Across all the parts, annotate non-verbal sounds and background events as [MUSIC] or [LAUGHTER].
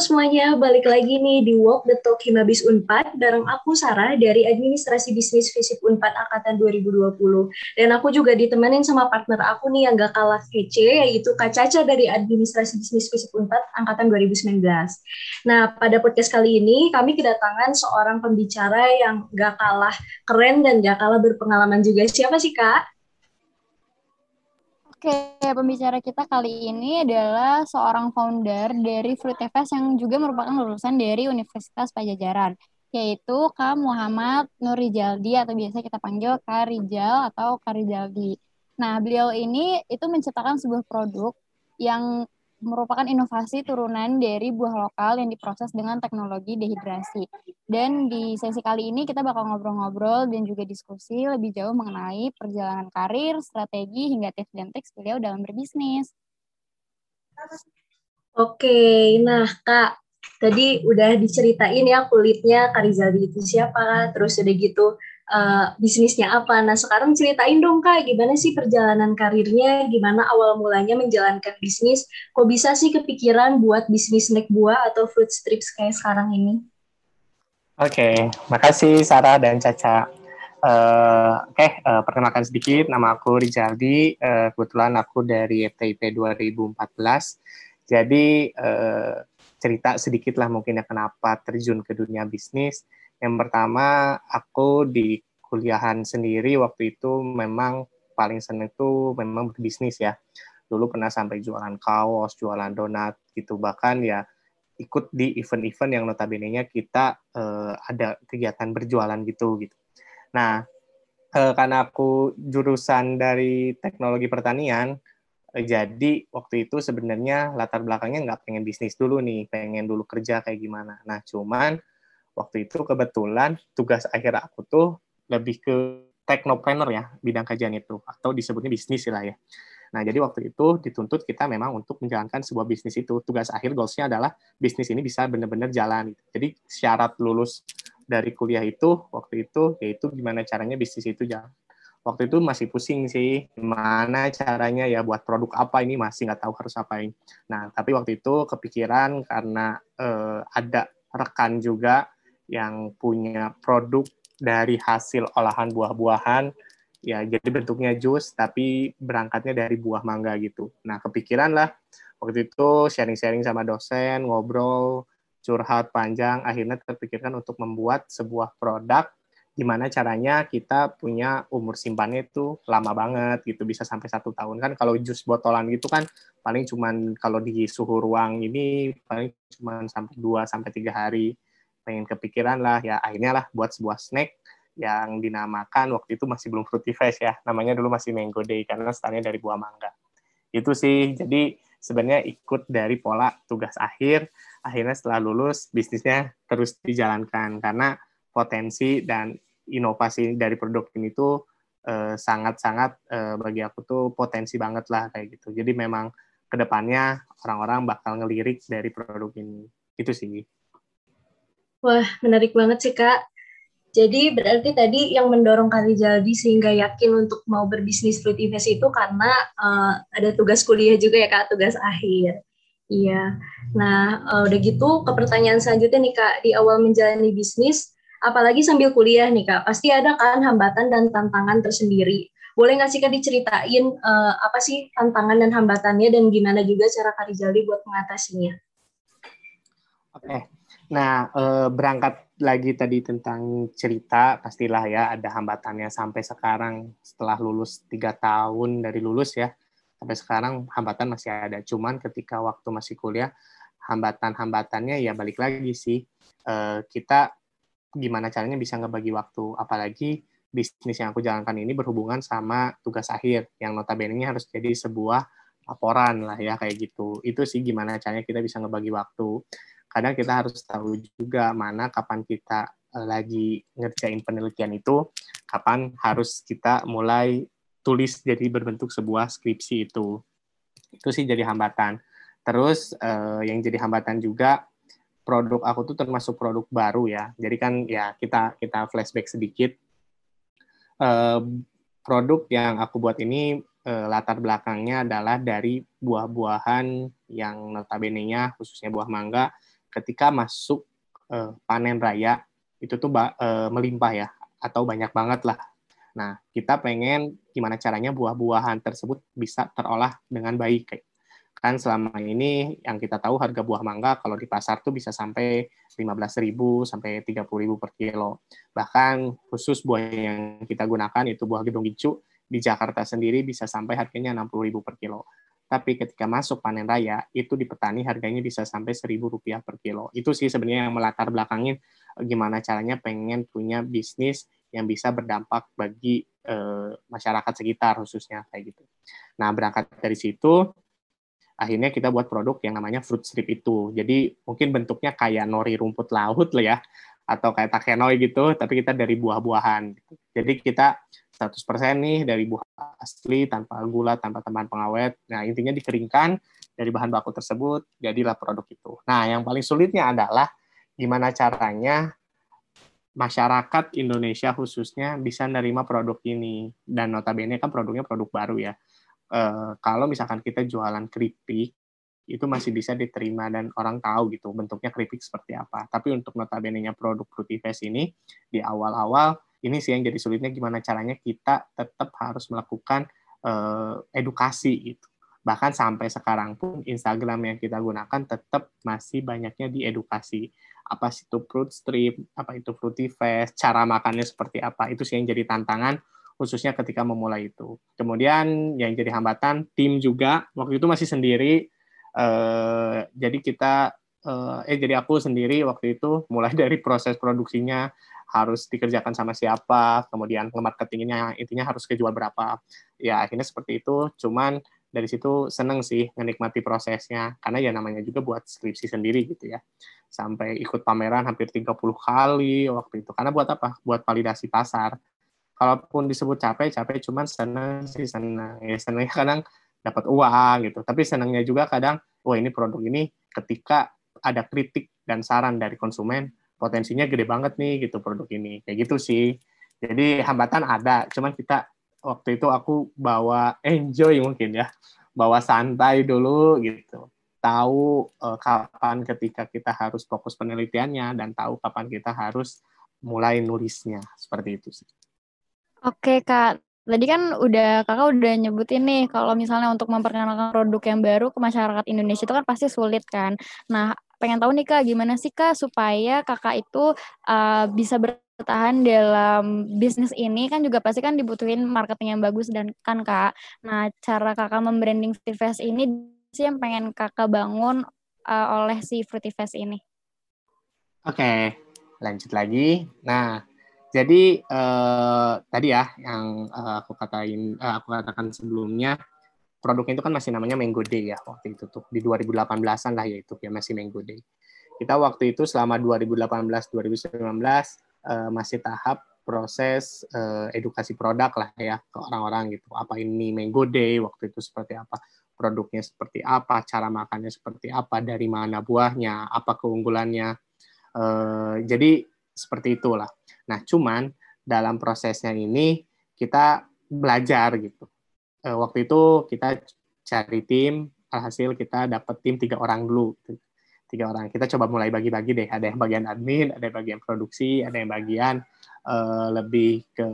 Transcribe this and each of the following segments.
semuanya, balik lagi nih di Walk the Talk Himabis Unpad bareng aku Sarah dari Administrasi Bisnis Fisip Unpad Angkatan 2020. Dan aku juga ditemenin sama partner aku nih yang gak kalah kece, yaitu Kak Caca dari Administrasi Bisnis Fisip Unpad Angkatan 2019. Nah, pada podcast kali ini kami kedatangan seorang pembicara yang gak kalah keren dan gak kalah berpengalaman juga. Siapa sih Kak? Oke, pembicara kita kali ini adalah seorang founder dari Fruit FS yang juga merupakan lulusan dari Universitas Pajajaran, yaitu Kak Muhammad Nurijaldi atau biasa kita panggil Kak Rijal atau Kak Rijaldi. Nah, beliau ini itu menciptakan sebuah produk yang merupakan inovasi turunan dari buah lokal yang diproses dengan teknologi dehidrasi. Dan di sesi kali ini kita bakal ngobrol-ngobrol dan juga diskusi lebih jauh mengenai perjalanan karir, strategi, hingga tips dan trik beliau dalam berbisnis. Oke, nah Kak, tadi udah diceritain ya kulitnya Karizaldi itu siapa, terus udah gitu uh, bisnisnya apa. Nah, sekarang ceritain dong Kak, gimana sih perjalanan karirnya, gimana awal mulanya menjalankan bisnis, kok bisa sih kepikiran buat bisnis snack buah atau fruit strips kayak sekarang ini? Oke, okay, makasih Sarah dan Caca. Uh, Oke, okay, uh, perkenalkan sedikit, nama aku Rizaldi, uh, kebetulan aku dari FTIP 2014. Jadi, uh, cerita sedikit lah mungkin ya kenapa terjun ke dunia bisnis yang pertama, aku di kuliahan sendiri waktu itu memang paling seneng itu memang berbisnis ya. Dulu pernah sampai jualan kaos, jualan donat gitu. Bahkan ya ikut di event-event yang notabene-nya kita uh, ada kegiatan berjualan gitu gitu. Nah, uh, karena aku jurusan dari teknologi pertanian, jadi waktu itu sebenarnya latar belakangnya nggak pengen bisnis dulu nih, pengen dulu kerja kayak gimana. Nah, cuman waktu itu kebetulan tugas akhir aku tuh lebih ke teknopreneur ya bidang kajian itu atau disebutnya bisnis lah ya. Nah jadi waktu itu dituntut kita memang untuk menjalankan sebuah bisnis itu tugas akhir goalsnya adalah bisnis ini bisa benar-benar jalan. Jadi syarat lulus dari kuliah itu waktu itu yaitu gimana caranya bisnis itu jalan. Waktu itu masih pusing sih gimana caranya ya buat produk apa ini masih nggak tahu harus apain. Nah tapi waktu itu kepikiran karena eh, ada rekan juga yang punya produk dari hasil olahan buah-buahan ya jadi bentuknya jus tapi berangkatnya dari buah mangga gitu. Nah, kepikiran lah waktu itu sharing-sharing sama dosen, ngobrol, curhat panjang, akhirnya terpikirkan untuk membuat sebuah produk gimana caranya kita punya umur simpannya itu lama banget gitu bisa sampai satu tahun. Kan kalau jus botolan gitu kan paling cuman kalau di suhu ruang ini paling cuman sampai 2 sampai tiga hari. Pengen kepikiran lah ya akhirnya lah buat sebuah snack yang dinamakan waktu itu masih belum fruity fresh ya. Namanya dulu masih mango day karena startnya dari buah mangga. Itu sih jadi sebenarnya ikut dari pola tugas akhir. Akhirnya setelah lulus bisnisnya terus dijalankan. Karena potensi dan inovasi dari produk ini tuh eh, sangat-sangat eh, bagi aku tuh potensi banget lah kayak gitu jadi memang ke depannya orang-orang bakal ngelirik dari produk ini itu sih Wah, menarik banget sih, Kak. Jadi berarti tadi yang mendorong Kak Jaldi sehingga yakin untuk mau berbisnis fruit invest itu karena uh, ada tugas kuliah juga ya Kak, tugas akhir. Iya. Nah, uh, udah gitu ke pertanyaan selanjutnya nih Kak, di awal menjalani bisnis, apalagi sambil kuliah nih Kak, pasti ada kan hambatan dan tantangan tersendiri. Boleh nggak sih Kak diceritain uh, apa sih tantangan dan hambatannya dan gimana juga cara Kak Jaldi buat mengatasinya? Oke, okay. Nah, eh, berangkat lagi tadi tentang cerita, pastilah ya ada hambatannya sampai sekarang setelah lulus tiga tahun dari lulus ya, sampai sekarang hambatan masih ada. Cuman ketika waktu masih kuliah, hambatan-hambatannya ya balik lagi sih, eh, kita gimana caranya bisa ngebagi waktu, apalagi bisnis yang aku jalankan ini berhubungan sama tugas akhir, yang notabene harus jadi sebuah laporan lah ya kayak gitu. Itu sih gimana caranya kita bisa ngebagi waktu kadang kita harus tahu juga mana kapan kita uh, lagi ngerjain penelitian itu, kapan harus kita mulai tulis jadi berbentuk sebuah skripsi itu. Itu sih jadi hambatan. Terus uh, yang jadi hambatan juga produk aku tuh termasuk produk baru ya. Jadi kan ya kita kita flashback sedikit. Uh, produk yang aku buat ini uh, latar belakangnya adalah dari buah-buahan yang notabene-nya khususnya buah mangga ketika masuk uh, panen raya itu tuh uh, melimpah ya atau banyak banget lah. Nah, kita pengen gimana caranya buah-buahan tersebut bisa terolah dengan baik kan selama ini yang kita tahu harga buah mangga kalau di pasar tuh bisa sampai 15.000 sampai 30.000 per kilo. Bahkan khusus buah yang kita gunakan itu buah gedung gicu di Jakarta sendiri bisa sampai harganya 60.000 per kilo. Tapi ketika masuk panen raya itu di petani harganya bisa sampai 1.000 rupiah per kilo. Itu sih sebenarnya yang melatar belakangin eh, gimana caranya pengen punya bisnis yang bisa berdampak bagi eh, masyarakat sekitar khususnya kayak gitu. Nah berangkat dari situ akhirnya kita buat produk yang namanya fruit strip itu. Jadi mungkin bentuknya kayak nori rumput laut lah ya, atau kayak takenoi gitu, tapi kita dari buah-buahan. Jadi kita 100% nih dari buah asli, tanpa gula, tanpa tambahan pengawet. Nah, intinya dikeringkan dari bahan baku tersebut, jadilah produk itu. Nah, yang paling sulitnya adalah gimana caranya masyarakat Indonesia khususnya bisa menerima produk ini. Dan notabene kan produknya produk baru ya uh, kalau misalkan kita jualan keripik itu masih bisa diterima dan orang tahu gitu bentuknya keripik seperti apa. Tapi untuk notabene-nya produk Fruitifest ini di awal-awal ini sih yang jadi sulitnya gimana caranya kita tetap harus melakukan uh, edukasi gitu. Bahkan sampai sekarang pun Instagram yang kita gunakan tetap masih banyaknya di edukasi. Apa sih itu fruit strip, apa itu Fruitifest, cara makannya seperti apa. Itu sih yang jadi tantangan khususnya ketika memulai itu. Kemudian yang jadi hambatan tim juga waktu itu masih sendiri. Eh, jadi kita eh, eh jadi aku sendiri waktu itu mulai [LAUGHS] dari proses produksinya harus dikerjakan sama siapa, kemudian marketingnya intinya harus kejual berapa. Ya akhirnya seperti itu. Cuman dari situ seneng sih menikmati prosesnya karena ya namanya juga buat skripsi sendiri gitu ya. Sampai ikut pameran hampir 30 kali waktu itu. Karena buat apa? Buat validasi pasar kalaupun disebut capek capek cuman senang sih senang ya senangnya kadang dapat uang gitu. Tapi senangnya juga kadang wah ini produk ini ketika ada kritik dan saran dari konsumen potensinya gede banget nih gitu produk ini. Kayak gitu sih. Jadi hambatan ada cuman kita waktu itu aku bawa enjoy mungkin ya. Bawa santai dulu gitu. Tahu uh, kapan ketika kita harus fokus penelitiannya dan tahu kapan kita harus mulai nulisnya. Seperti itu sih Oke Kak, tadi kan udah kakak udah nyebutin nih kalau misalnya untuk memperkenalkan produk yang baru ke masyarakat Indonesia itu kan pasti sulit kan. Nah, pengen tahu nih Kak, gimana sih Kak supaya kakak itu uh, bisa bertahan dalam bisnis ini kan juga pasti kan dibutuhin marketing yang bagus dan kan Kak. Nah, cara kakak membranding Fruitifest ini sih yang pengen kakak bangun uh, oleh si Fruitifest ini. Oke, lanjut lagi. Nah, jadi eh, tadi ya yang eh, aku katain eh, aku katakan sebelumnya produknya itu kan masih namanya Mango Day ya waktu itu tuh di 2018-an lah ya itu ya masih Mango Day. Kita waktu itu selama 2018-2019 eh, masih tahap proses eh, edukasi produk lah ya ke orang-orang gitu. Apa ini Mango Day waktu itu seperti apa? Produknya seperti apa, cara makannya seperti apa, dari mana buahnya, apa keunggulannya. Eh, jadi seperti itulah Nah, cuman dalam prosesnya ini kita belajar gitu. E, waktu itu kita cari tim, alhasil kita dapat tim tiga orang dulu. Tiga orang. Kita coba mulai bagi-bagi deh. Ada yang bagian admin, ada yang bagian produksi, ada yang bagian e, lebih ke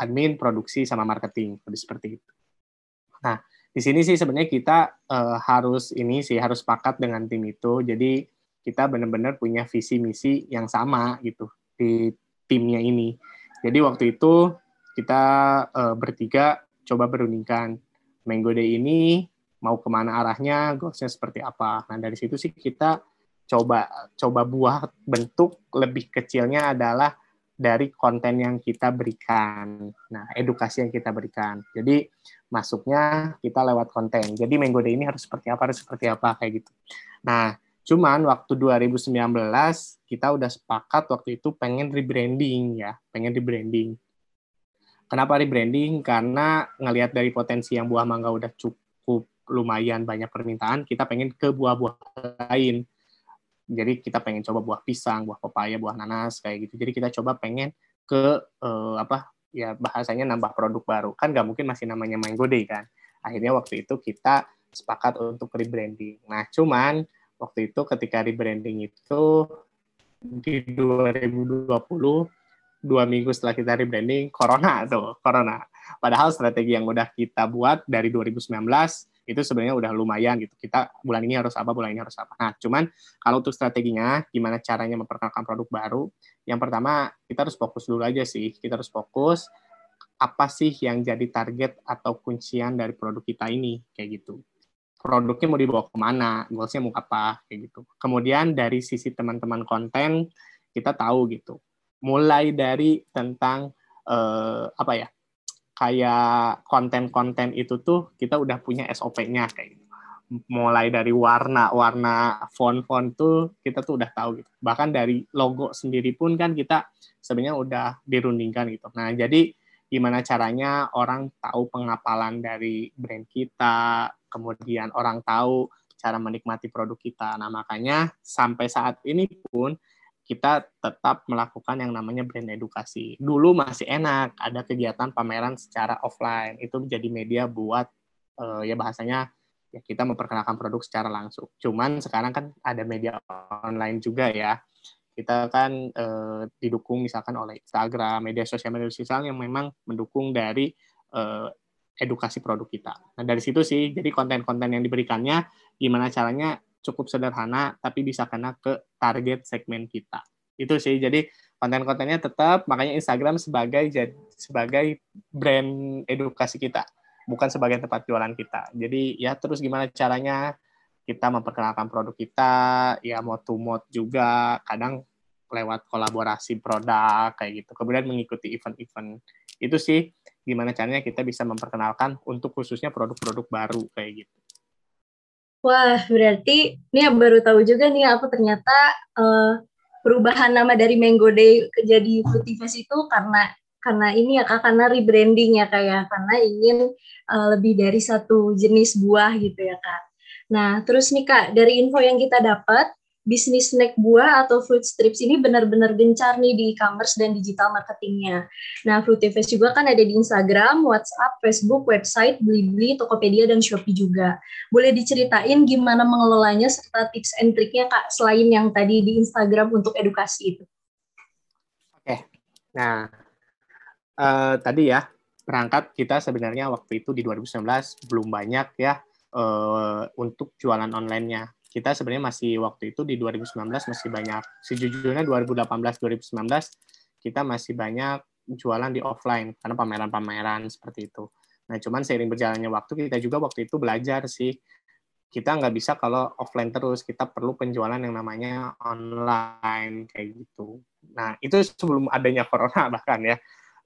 admin, produksi, sama marketing. Seperti itu. Nah, di sini sih sebenarnya kita e, harus ini sih harus sepakat dengan tim itu. Jadi kita benar-benar punya visi misi yang sama gitu di timnya ini. Jadi waktu itu kita uh, bertiga coba berundingkan Mango Day ini mau ke mana arahnya, goalsnya seperti apa. Nah dari situ sih kita coba coba buah bentuk lebih kecilnya adalah dari konten yang kita berikan. Nah, edukasi yang kita berikan. Jadi masuknya kita lewat konten. Jadi Mango Day ini harus seperti apa, harus seperti apa kayak gitu. Nah, Cuman waktu 2019 kita udah sepakat waktu itu pengen rebranding ya, pengen rebranding. Kenapa rebranding? Karena ngelihat dari potensi yang buah mangga udah cukup lumayan banyak permintaan, kita pengen ke buah-buah lain. Jadi kita pengen coba buah pisang, buah pepaya, buah nanas kayak gitu. Jadi kita coba pengen ke eh, apa ya bahasanya nambah produk baru. Kan nggak mungkin masih namanya Mango Day kan. Akhirnya waktu itu kita sepakat untuk rebranding. Nah, cuman waktu itu ketika rebranding itu di 2020 dua minggu setelah kita rebranding corona tuh corona. Padahal strategi yang udah kita buat dari 2019 itu sebenarnya udah lumayan gitu. Kita bulan ini harus apa bulan ini harus apa. Nah cuman kalau untuk strateginya gimana caranya memperkenalkan produk baru? Yang pertama kita harus fokus dulu aja sih. Kita harus fokus apa sih yang jadi target atau kuncian dari produk kita ini? Kayak gitu produknya mau dibawa ke mana goalsnya mau apa kayak gitu kemudian dari sisi teman-teman konten kita tahu gitu mulai dari tentang uh, apa ya kayak konten-konten itu tuh kita udah punya SOP-nya kayak gitu. Mulai dari warna, warna font-font tuh kita tuh udah tahu gitu. Bahkan dari logo sendiri pun kan kita sebenarnya udah dirundingkan gitu. Nah, jadi gimana caranya orang tahu pengapalan dari brand kita, kemudian orang tahu cara menikmati produk kita. Nah, makanya sampai saat ini pun kita tetap melakukan yang namanya brand edukasi. Dulu masih enak, ada kegiatan pameran secara offline. Itu menjadi media buat uh, ya bahasanya ya kita memperkenalkan produk secara langsung. Cuman sekarang kan ada media online juga ya. Kita kan uh, didukung misalkan oleh Instagram, media sosial media sosial yang memang mendukung dari uh, edukasi produk kita. Nah dari situ sih, jadi konten-konten yang diberikannya gimana caranya cukup sederhana tapi bisa kena ke target segmen kita. Itu sih. Jadi konten-kontennya tetap makanya Instagram sebagai sebagai brand edukasi kita, bukan sebagai tempat jualan kita. Jadi ya terus gimana caranya kita memperkenalkan produk kita, ya mau to mode juga, kadang lewat kolaborasi produk kayak gitu. Kemudian mengikuti event-event. Itu sih gimana caranya kita bisa memperkenalkan untuk khususnya produk-produk baru kayak gitu. Wah, berarti ini yang baru tahu juga nih aku ternyata uh, perubahan nama dari Mango Day ke jadi Fruity Fest itu karena karena ini ya kak karena rebranding ya kak ya karena ingin uh, lebih dari satu jenis buah gitu ya kak. Nah terus nih kak dari info yang kita dapat bisnis snack buah atau fruit strips ini benar-benar gencar nih di e-commerce dan digital marketingnya. Nah, Fruitifest juga kan ada di Instagram, WhatsApp, Facebook, website, Blibli, Tokopedia, dan Shopee juga. Boleh diceritain gimana mengelolanya serta tips and triknya Kak, selain yang tadi di Instagram untuk edukasi itu? Oke, nah uh, tadi ya, perangkat kita sebenarnya waktu itu di 2019 belum banyak ya uh, untuk jualan online-nya kita sebenarnya masih waktu itu di 2019 masih banyak sejujurnya 2018 2019 kita masih banyak jualan di offline karena pameran-pameran seperti itu. Nah, cuman seiring berjalannya waktu kita juga waktu itu belajar sih kita nggak bisa kalau offline terus kita perlu penjualan yang namanya online kayak gitu. Nah itu sebelum adanya [LAUGHS] corona bahkan ya.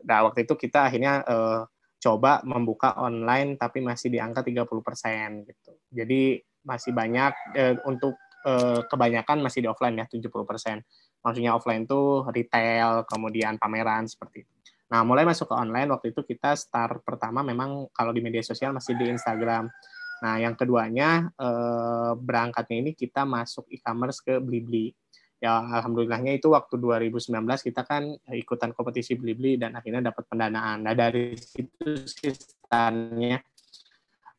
Nah waktu itu kita akhirnya uh, coba membuka online tapi masih di angka 30% gitu. Jadi masih banyak eh, untuk eh, kebanyakan masih di offline ya 70%. Maksudnya offline tuh retail, kemudian pameran seperti itu. Nah, mulai masuk ke online waktu itu kita start pertama memang kalau di media sosial masih di Instagram. Nah, yang keduanya eh, berangkatnya ini kita masuk e-commerce ke Blibli. Ya, alhamdulillahnya itu waktu 2019 kita kan ikutan kompetisi Blibli dan akhirnya dapat pendanaan. Nah, dari situ sih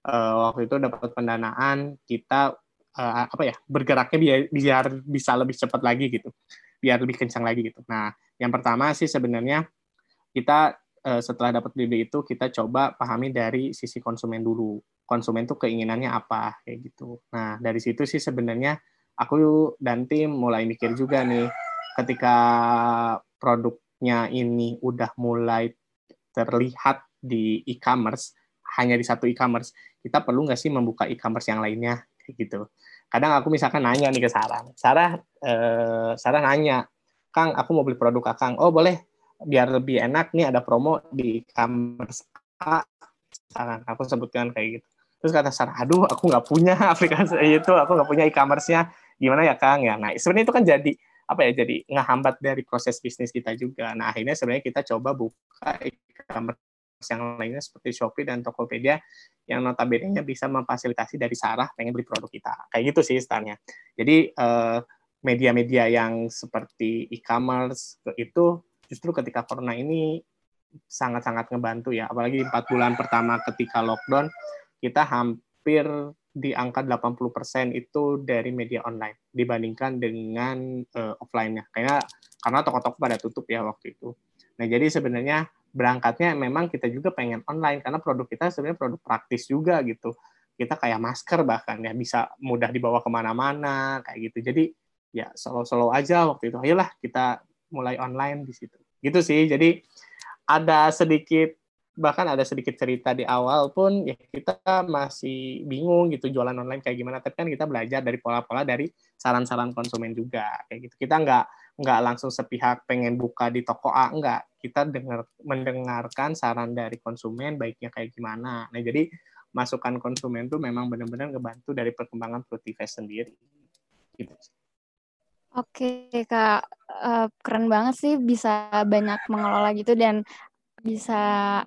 uh, waktu itu dapat pendanaan kita uh, apa ya bergeraknya biar, biar bisa lebih cepat lagi gitu. Biar lebih kencang lagi gitu. Nah yang pertama sih sebenarnya kita uh, setelah dapat ide itu kita coba pahami dari sisi konsumen dulu. Konsumen tuh keinginannya apa kayak gitu. Nah dari situ sih sebenarnya aku dan tim mulai mikir juga nih ketika produknya ini udah mulai terlihat di e-commerce hanya di satu e-commerce kita perlu nggak sih membuka e-commerce yang lainnya? Kayak gitu. Kadang aku misalkan nanya nih ke Sarah. Sarah eh, Sarah nanya Kang aku mau beli produk Kang. Oh boleh. Biar lebih enak nih ada promo di e-commerce A Sarah aku sebutkan kayak gitu. Terus kata Sarah aduh aku nggak punya [LAUGHS] aplikasi itu. Aku nggak punya e-commerce-nya. Gimana ya Kang? Ya nah sebenarnya itu kan jadi apa ya jadi ngehambat dari proses bisnis kita juga. Nah akhirnya sebenarnya kita coba buka e-commerce yang lainnya seperti Shopee dan Tokopedia yang notabene-nya bisa memfasilitasi dari Sarah pengen beli produk kita. Kayak gitu sih startnya. Jadi eh, media-media yang seperti e-commerce itu justru ketika corona ini sangat-sangat ngebantu ya. Apalagi empat bulan pertama ketika lockdown, kita hampir di angka 80% itu dari media online dibandingkan dengan uh, offline-nya. Karena karena toko-toko pada tutup ya waktu itu. Nah, jadi sebenarnya berangkatnya memang kita juga pengen online karena produk kita sebenarnya produk praktis juga gitu. Kita kayak masker bahkan ya bisa mudah dibawa ke mana-mana kayak gitu. Jadi ya solo-solo aja waktu itu. Ayolah kita mulai online di situ. Gitu sih. Jadi ada sedikit bahkan ada sedikit cerita di awal pun ya kita masih bingung gitu jualan online kayak gimana tapi kan kita belajar dari pola-pola dari saran-saran konsumen juga kayak gitu kita nggak nggak langsung sepihak pengen buka di toko A nggak. Kita dengar mendengarkan saran dari konsumen baiknya kayak gimana. Nah jadi masukan konsumen tuh memang benar-benar ngebantu dari perkembangan Fruitifest sendiri. Gitu. Oke kak, uh, keren banget sih bisa banyak mengelola gitu dan bisa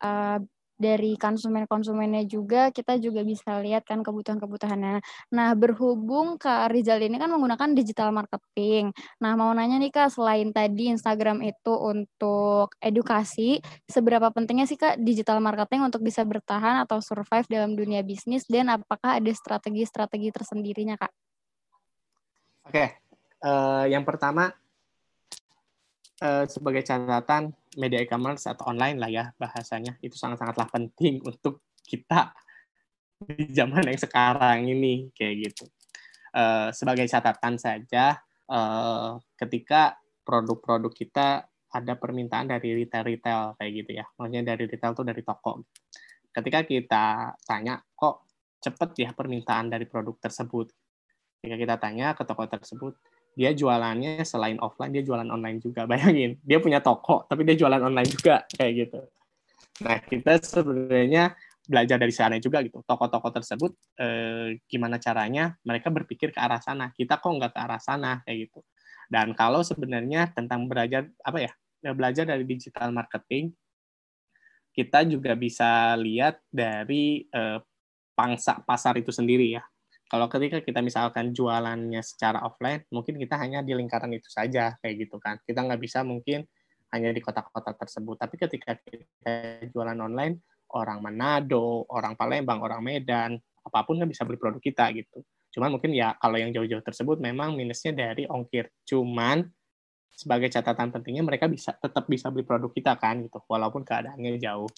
uh, dari konsumen-konsumennya juga kita juga bisa lihat kan kebutuhan-kebutuhannya. Nah, berhubung Kak Rizal ini kan menggunakan digital marketing. Nah, mau nanya nih Kak, selain tadi Instagram itu untuk edukasi, seberapa pentingnya sih Kak digital marketing untuk bisa bertahan atau survive dalam dunia bisnis dan apakah ada strategi-strategi tersendirinya Kak? Oke, uh, yang pertama uh, sebagai catatan media e-commerce atau online lah ya bahasanya itu sangat-sangatlah penting [LAUGHS] untuk kita di zaman yang sekarang ini kayak gitu. Uh, sebagai catatan saja, uh, ketika produk-produk kita ada permintaan dari retail-retail kayak gitu ya, maksudnya dari retail tuh dari toko. Ketika kita tanya, kok cepet ya permintaan dari produk tersebut? Ketika kita tanya ke toko tersebut, dia jualannya selain offline dia jualan online juga. [LAUGHS] Bayangin dia punya toko tapi dia jualan online juga kayak gitu. Nah kita sebenarnya belajar dari sana juga gitu. Toko-toko tersebut eh, gimana caranya mereka berpikir ke arah sana. Kita kok nggak ke arah sana kayak gitu. Dan kalau sebenarnya tentang belajar apa ya belajar dari digital marketing kita juga bisa lihat dari eh, pangsa pasar itu sendiri ya kalau ketika kita misalkan jualannya secara offline, mungkin kita hanya di lingkaran itu saja, kayak gitu kan. Kita nggak bisa mungkin hanya di kota-kota tersebut. Tapi ketika kita jualan online, orang Manado, orang Palembang, orang Medan, apa pun kan bisa beli produk kita gitu. Cuman mungkin ya kalau yang jauh-jauh tersebut memang minusnya dari ongkir. Cuman sebagai catatan pentingnya mereka bisa tetap bisa beli produk kita kan gitu walaupun keadaannya jauh.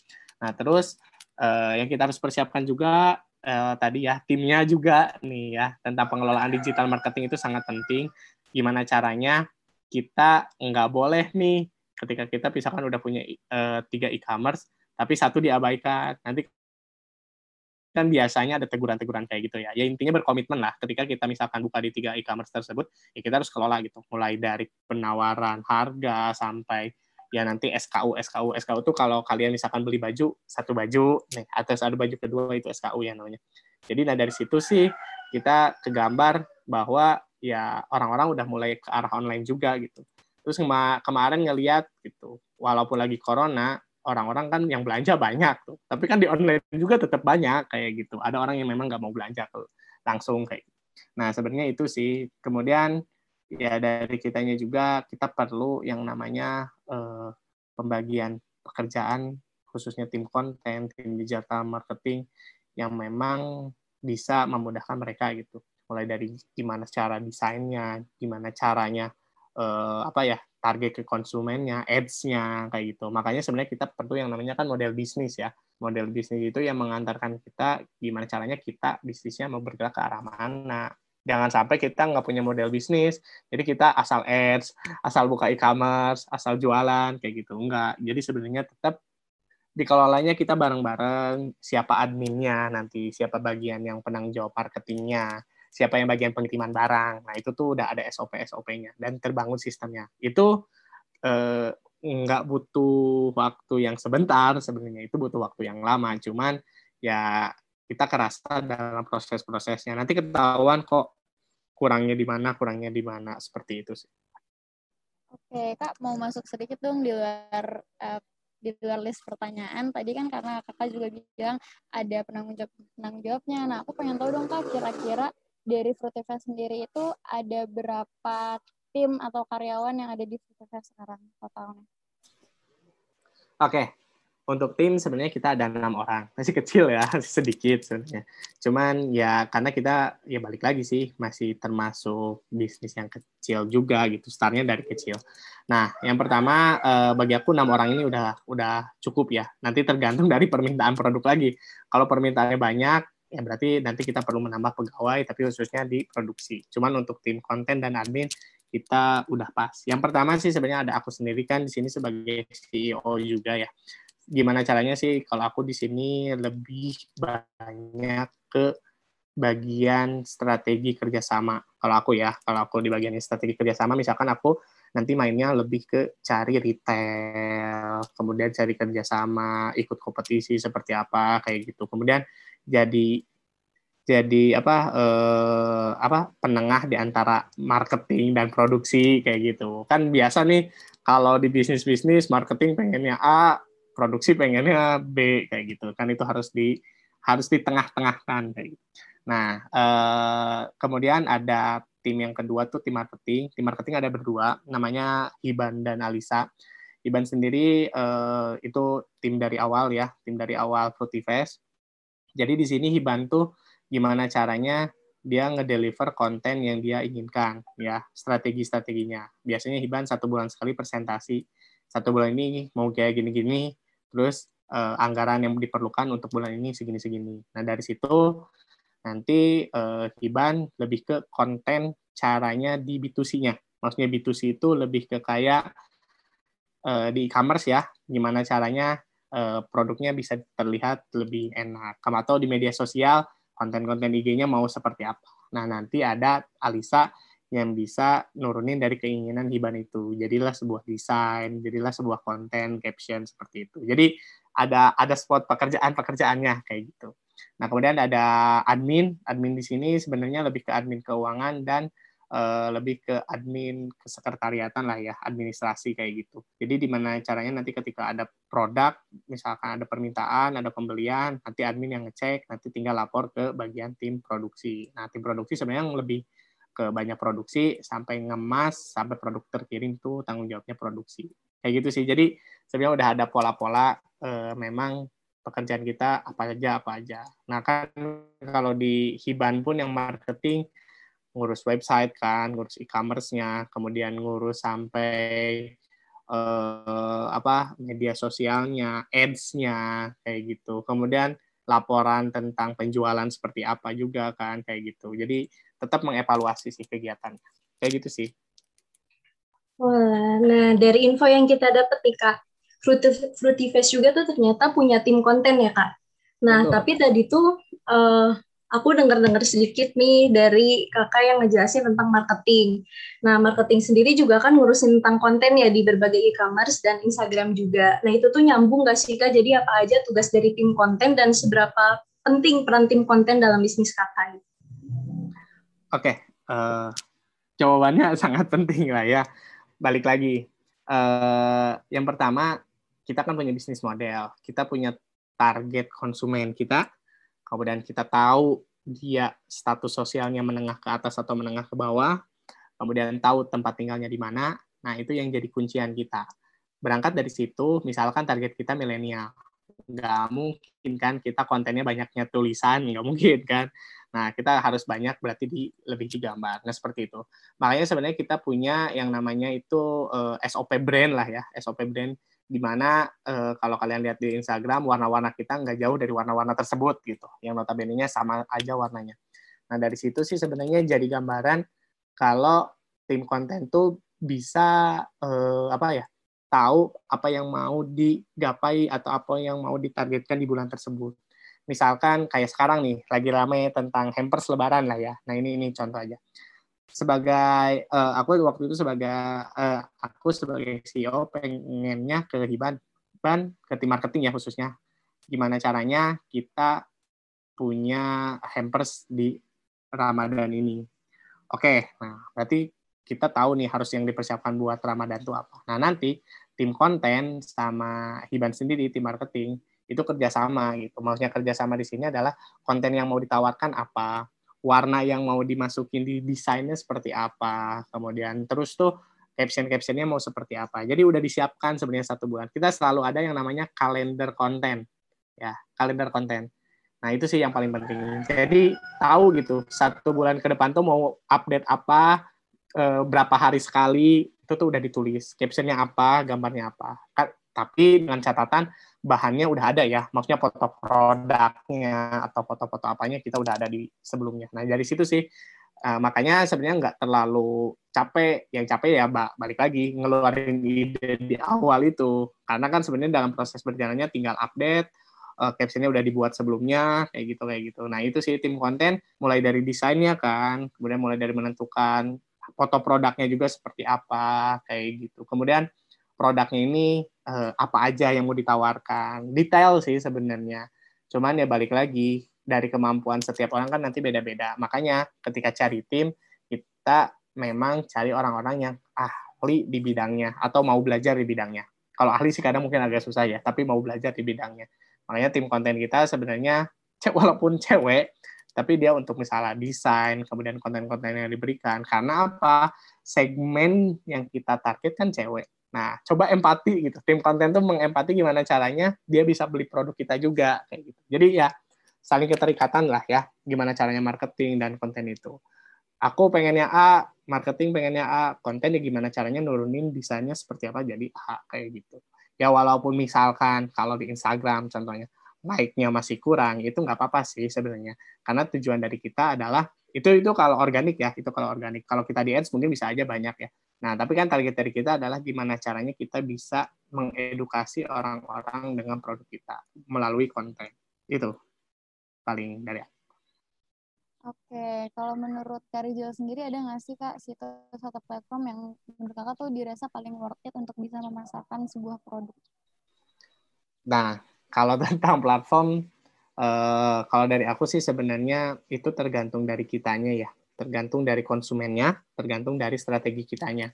Nah, terus eh, yang kita harus persiapkan juga eh, tadi ya timnya juga nih ya tentang pengelolaan digital marketing itu sangat penting. Gimana caranya kita nggak boleh nih ketika kita misalkan udah punya eh, tiga e-commerce tapi satu diabaikan nanti kan biasanya ada teguran-teguran kayak gitu ya. Ya intinya berkomitmen lah ketika kita misalkan buka di tiga e-commerce tersebut, ya kita harus kelola gitu. Mulai dari penawaran harga sampai ya nanti SKU SKU SKU itu kalau kalian misalkan beli baju satu baju nih atau ada baju kedua itu SKU ya namanya. Jadi nah dari situ sih kita kegambar bahwa ya orang-orang udah mulai ke arah online juga gitu. Terus kema kemarin ngeliat gitu walaupun lagi corona orang-orang kan yang belanja banyak tuh. Tapi kan di online juga tetap banyak kayak gitu. Ada orang yang memang nggak mau belanja tuh langsung kayak gitu. nah sebenarnya itu sih. Kemudian ya dari kitanya juga kita perlu yang namanya eh, pembagian pekerjaan khususnya tim konten, tim digital marketing yang memang bisa memudahkan mereka gitu. Mulai dari gimana cara desainnya, gimana caranya eh, apa ya target ke konsumennya, ads-nya kayak gitu. Makanya sebenarnya kita perlu yang namanya kan model bisnis ya. Model bisnis itu yang mengantarkan kita gimana caranya kita bisnisnya mau bergerak ke arah mana, Jangan sampai kita nggak punya model bisnis, jadi kita asal ads, asal buka e-commerce, asal jualan, kayak gitu. Enggak. Jadi sebenarnya tetap dikelolanya kita bareng-bareng, siapa adminnya nanti, siapa bagian yang penanggung jawab marketingnya, siapa yang bagian pengiriman barang. Nah, itu tuh udah ada SOP-SOP-nya dan terbangun sistemnya. Itu eh, nggak butuh waktu yang sebentar sebenarnya, itu butuh waktu yang lama. Cuman ya kita kerasa dalam proses-prosesnya. Nanti ketahuan kok kurangnya di mana, kurangnya di mana seperti itu sih. Oke, Kak mau masuk sedikit dong di luar uh, di luar list pertanyaan. Tadi kan karena Kakak juga bilang ada penanggung jawab penanggung jawabnya. Nah, aku pengen tahu dong Kak kira-kira dari Fruitify sendiri itu ada berapa tim atau karyawan yang ada di Fruitify sekarang totalnya? Oke, untuk tim sebenarnya kita ada enam orang. [LAUGHS] Masih kecil ya masih sedikit sebenarnya. Cuman ya karena kita ya balik lagi sih masih termasuk bisnis yang kecil juga gitu startnya dari kecil. Nah yang pertama eh, bagi aku enam orang ini udah udah cukup ya. Nanti tergantung dari permintaan produk lagi. Kalau permintaannya banyak ya berarti nanti kita perlu menambah pegawai tapi khususnya di produksi. Cuman untuk tim konten dan admin kita udah pas. Yang pertama sih sebenarnya ada aku sendiri kan di sini sebagai CEO juga ya gimana caranya sih kalau aku di sini lebih banyak ke bagian strategi kerjasama. Kalau aku ya, kalau aku di bagian strategi kerjasama, misalkan aku nanti mainnya lebih ke cari retail, kemudian cari kerjasama, ikut kompetisi seperti apa kayak gitu. Kemudian jadi jadi apa eh, apa penengah di antara marketing dan produksi kayak gitu. Kan biasa nih kalau di bisnis bisnis marketing pengennya A, produksi pengennya B kayak gitu kan itu harus di harus di tengah-tengahkan kayak gitu. Nah, eh, kemudian ada tim yang kedua tuh tim marketing. Tim marketing ada berdua, namanya Iban dan Alisa. Iban sendiri eh, itu tim dari awal ya, tim dari awal Fruitifest. Jadi di sini Hiban tuh gimana caranya dia ngedeliver konten yang dia inginkan ya strategi-strateginya biasanya Hiban satu bulan sekali presentasi satu bulan ini mau kayak gini-gini terus uh, anggaran yang diperlukan untuk bulan ini segini-segini. Nah dari situ nanti uh, Hiban lebih ke konten caranya di B2C-nya. Maksudnya B2C itu lebih ke kayak uh, di e-commerce ya, gimana caranya uh, produknya bisa terlihat lebih enak. Atau di media sosial, konten-konten IG-nya mau seperti apa. Nah nanti ada Alisa yang bisa nurunin dari keinginan Hiban itu. Jadilah sebuah desain, jadilah sebuah konten, caption seperti itu. Jadi ada ada spot pekerjaan-pekerjaannya kayak gitu. Nah, kemudian ada admin. Admin di sini sebenarnya lebih ke admin keuangan dan uh, lebih ke admin kesekretariatan lah ya, administrasi kayak gitu. Jadi di mana caranya nanti ketika ada produk, misalkan ada permintaan, ada pembelian, nanti admin yang ngecek, nanti tinggal lapor ke bagian tim produksi. Nah, tim produksi sebenarnya yang lebih ke banyak produksi sampai ngemas sampai produk terkirim tuh tanggung jawabnya produksi. Kayak gitu sih. Jadi sebenarnya udah ada pola-pola eh, memang pekerjaan kita apa aja apa aja. Nah kan kalau di Hiban pun yang marketing ngurus website kan ngurus e-commerce-nya kemudian ngurus sampai eh, apa media sosialnya ads-nya kayak gitu. Kemudian laporan tentang penjualan seperti apa juga kan kayak gitu. Jadi tetap mengevaluasi sih kegiatan kayak gitu sih Wah, nah dari info yang kita dapat nih kak, Fruity, Fest juga tuh ternyata punya tim konten ya kak. Nah Betul. tapi tadi tuh uh, aku dengar-dengar sedikit nih dari kakak yang ngejelasin tentang marketing. Nah marketing sendiri juga kan ngurusin tentang konten ya di berbagai e-commerce dan Instagram juga. Nah itu tuh nyambung gak sih kak? Jadi apa aja tugas dari tim konten dan seberapa penting peran tim konten dalam bisnis kakak? Oke, uh, jawabannya [LAUGHS] sangat penting lah ya. Balik lagi, uh, yang pertama kita kan punya bisnis model, kita punya target konsumen kita, kemudian kita tahu dia status sosialnya menengah ke atas atau menengah ke bawah, kemudian tahu tempat tinggalnya di mana. Nah itu yang jadi kuncian kita. Berangkat dari situ, misalkan target kita milenial, nggak mungkin kan kita kontennya banyaknya tulisan, nggak mungkin kan Nah, kita harus banyak berarti di lebih digambar. Nah, seperti itu. Makanya sebenarnya kita punya yang namanya itu uh, eh, SOP brand lah ya, SOP brand di mana uh, kalau kalian lihat di Instagram warna-warna kita nggak jauh dari warna-warna tersebut gitu. Yang notabene-nya sama aja warnanya. Nah, dari situ sih sebenarnya jadi gambaran kalau tim konten tuh bisa uh, apa ya? Tahu apa yang mau digapai atau apa yang mau ditargetkan di bulan tersebut misalkan kayak sekarang nih lagi rame tentang hampers lebaran lah ya. Nah ini ini contoh aja. Sebagai uh, aku waktu itu sebagai uh, aku sebagai CEO pengennya ke Hiban, ban ke tim marketing ya khususnya. Gimana caranya kita punya hampers di Ramadan ini. Oke, nah berarti kita tahu nih harus yang dipersiapkan buat Ramadan itu apa. Nah nanti tim konten sama Hiban sendiri tim marketing itu kerjasama gitu. Maksudnya kerjasama di sini adalah konten yang mau ditawarkan apa, warna yang mau dimasukin di desainnya seperti apa, kemudian terus tuh caption-captionnya mau seperti apa. Jadi udah disiapkan sebenarnya satu bulan. Kita selalu ada yang namanya kalender konten, ya kalender konten. Nah itu sih yang paling penting. Jadi tahu gitu satu bulan ke depan tuh mau update apa, eh, berapa hari sekali itu tuh udah ditulis. Captionnya apa, gambarnya apa. Tapi dengan catatan bahannya udah ada ya, maksudnya foto produknya atau foto-foto apanya kita udah ada di sebelumnya. Nah dari situ sih uh, makanya sebenarnya nggak terlalu capek. Yang capek ya balik lagi ngeluarin ide di awal itu, karena kan sebenarnya dalam proses berjalannya tinggal update uh, captionnya udah dibuat sebelumnya kayak gitu kayak gitu. Nah itu sih tim konten mulai dari desainnya kan, kemudian mulai dari menentukan foto produknya juga seperti apa kayak gitu. Kemudian produknya ini uh, apa aja yang mau ditawarkan, detail sih sebenarnya. Cuman ya balik lagi dari kemampuan setiap orang kan nanti beda-beda. Makanya ketika cari tim kita memang cari orang-orang yang ahli di bidangnya atau mau belajar di bidangnya. Kalau ahli sih kadang mungkin agak susah ya, tapi mau belajar di bidangnya. Makanya tim konten kita sebenarnya [LAUGHS] walaupun cewek, tapi dia untuk misalnya desain, kemudian konten-konten yang diberikan. Karena apa? Segmen yang kita target kan cewek. Nah, coba empati gitu. Tim konten tuh mengempati gimana caranya dia bisa beli produk kita juga kayak gitu. Jadi ya saling keterikatan lah ya, gimana caranya marketing dan konten itu. Aku pengennya A, marketing pengennya A, konten ya gimana caranya nurunin desainnya seperti apa jadi A kayak gitu ya walaupun misalkan kalau di Instagram contohnya like-nya masih kurang itu nggak apa-apa sih sebenarnya karena tujuan dari kita adalah itu itu kalau organik ya itu kalau organik kalau kita di ads mungkin bisa aja banyak ya nah tapi kan target dari kita adalah gimana caranya kita bisa mengedukasi orang-orang dengan produk kita melalui konten itu paling dari aku. Oke, kalau menurut Kak Rizal sendiri ada nggak sih Kak situs atau platform yang menurut Kakak tuh dirasa paling worth it untuk bisa memasarkan sebuah produk? Nah, kalau tentang platform, eh, kalau dari aku sih sebenarnya itu tergantung dari kitanya ya, tergantung dari konsumennya, tergantung dari strategi kitanya.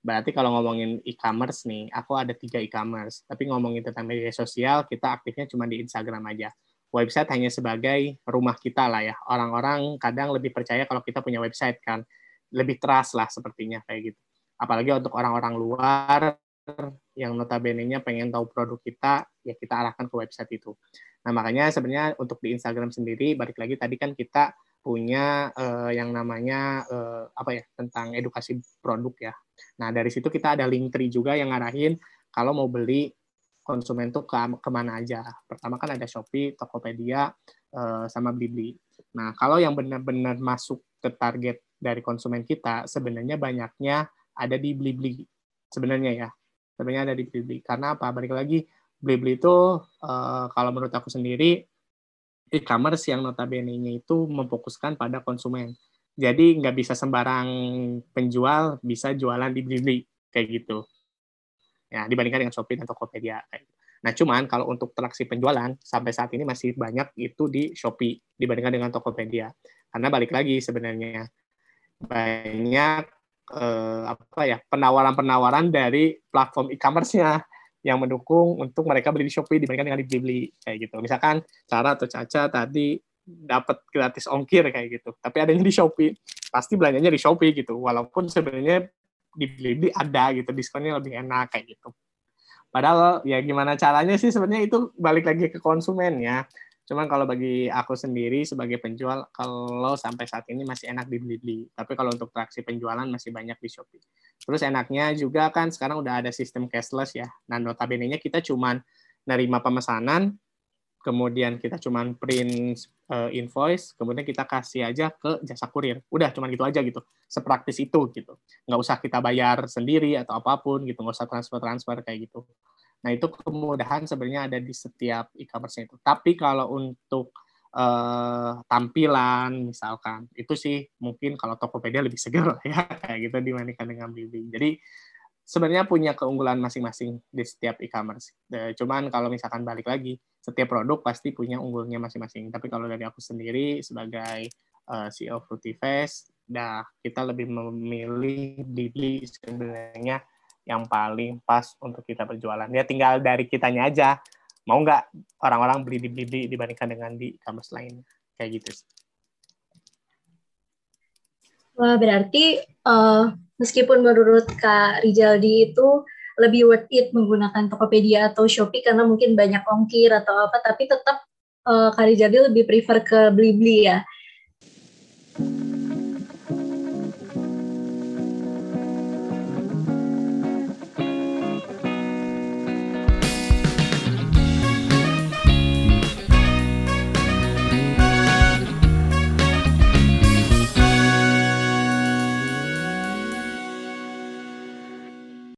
Berarti kalau ngomongin e-commerce nih, aku ada tiga e-commerce, tapi ngomongin tentang media sosial, kita aktifnya cuma di Instagram aja website hanya sebagai rumah kita lah ya. Orang-orang kadang lebih percaya kalau kita punya website kan, lebih trust lah sepertinya kayak gitu. Apalagi untuk orang-orang luar yang notabene-nya pengen tahu produk kita, ya kita arahkan ke website itu. Nah makanya sebenarnya untuk di Instagram sendiri, balik lagi tadi kan kita punya uh, yang namanya uh, apa ya tentang edukasi produk ya. Nah dari situ kita ada link tree juga yang ngarahin kalau mau beli konsumen tuh ke ke mana aja. Pertama kan ada Shopee, Tokopedia, uh, sama Blibli. Nah, kalau yang benar-benar masuk ke target dari konsumen kita, sebenarnya banyaknya ada di Blibli. Sebenarnya ya, sebenarnya ada di Blibli. Karena apa? Balik lagi, Blibli itu uh, kalau menurut aku sendiri, e-commerce yang notabene-nya itu memfokuskan pada konsumen. Jadi nggak bisa sembarang penjual bisa jualan di Blibli kayak gitu ya dibandingkan dengan Shopee dan Tokopedia gitu. Nah, cuman kalau untuk transaksi penjualan sampai saat ini masih banyak itu di Shopee dibandingkan dengan Tokopedia. Karena balik lagi sebenarnya banyak eh, apa ya penawaran-penawaran dari platform e-commerce-nya yang mendukung untuk mereka beli di Shopee dibandingkan dengan di Blibli kayak gitu. Misalkan cara atau Caca tadi dapat gratis ongkir kayak gitu, tapi adanya di Shopee, pasti belanjanya di Shopee gitu. Walaupun sebenarnya di Blibli ada gitu diskonnya lebih enak kayak gitu padahal ya gimana caranya sih sebenarnya itu balik lagi ke konsumen ya cuman kalau bagi aku sendiri sebagai penjual kalau sampai saat ini masih enak di Blibli tapi kalau untuk traksi penjualan masih banyak di Shopee terus enaknya juga kan sekarang udah ada sistem cashless ya nah notabene nya kita cuman nerima pemesanan kemudian kita cuman print uh, invoice, kemudian kita kasih aja ke jasa kurir. Udah, cuman gitu aja gitu. Sepraktis itu gitu. Nggak usah kita bayar sendiri atau apa pun gitu, nggak usah transfer-transfer kayak gitu. Nah, itu kemudahan sebenarnya ada di setiap e-commerce itu. Tapi kalau untuk uh, tampilan misalkan, itu sih mungkin kalau Tokopedia lebih segar ya, [LAUGHS] kayak gitu dibandingkan dengan Bibi. Jadi sebenarnya punya keunggulan masing-masing di setiap e-commerce. Cuman kalau misalkan balik lagi, setiap produk pasti punya unggulnya masing-masing. Tapi kalau dari aku sendiri sebagai uh, CEO Fruitifest, dah kita lebih memilih Didi sebenarnya yang paling pas untuk kita berjualan. Ya tinggal dari kitanya aja. Mau nggak orang-orang beli di Blibli dibandingkan dengan di e-commerce lain. Kayak gitu. Wah, berarti uh, meskipun menurut Kak Rijaldi itu lebih worth it menggunakan Tokopedia atau Shopee karena mungkin banyak ongkir atau apa, tapi tetap uh, Kak Rijaldi lebih prefer ke Blibli ya.